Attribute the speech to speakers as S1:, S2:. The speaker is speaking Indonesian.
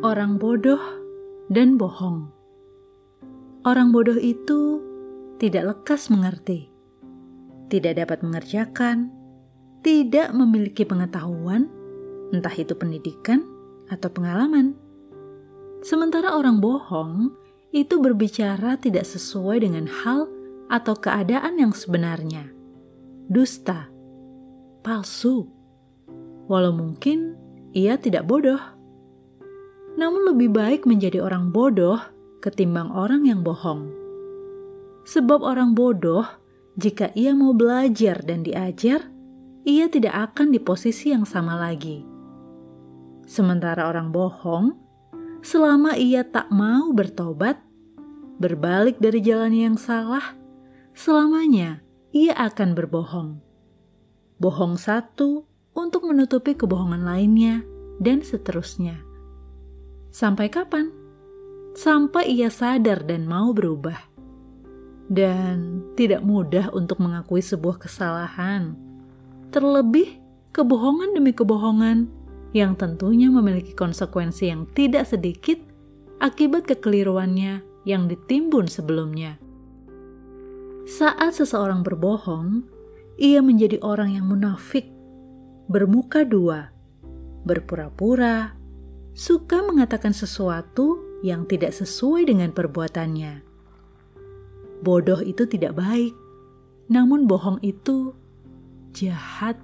S1: Orang bodoh dan bohong. Orang bodoh itu tidak lekas mengerti, tidak dapat mengerjakan, tidak memiliki pengetahuan, entah itu pendidikan atau pengalaman. Sementara orang bohong itu berbicara tidak sesuai dengan hal atau keadaan yang sebenarnya. Dusta, palsu, walau mungkin ia tidak bodoh namun lebih baik menjadi orang bodoh ketimbang orang yang bohong. Sebab orang bodoh, jika ia mau belajar dan diajar, ia tidak akan di posisi yang sama lagi. Sementara orang bohong, selama ia tak mau bertobat, berbalik dari jalan yang salah, selamanya ia akan berbohong. Bohong satu untuk menutupi kebohongan lainnya, dan seterusnya. Sampai kapan? Sampai ia sadar dan mau berubah. Dan tidak mudah untuk mengakui sebuah kesalahan. Terlebih kebohongan demi kebohongan yang tentunya memiliki konsekuensi yang tidak sedikit akibat kekeliruannya yang ditimbun sebelumnya. Saat seseorang berbohong, ia menjadi orang yang munafik, bermuka dua, berpura-pura, suka mengatakan sesuatu yang tidak sesuai dengan perbuatannya. Bodoh itu tidak baik, namun bohong itu jahat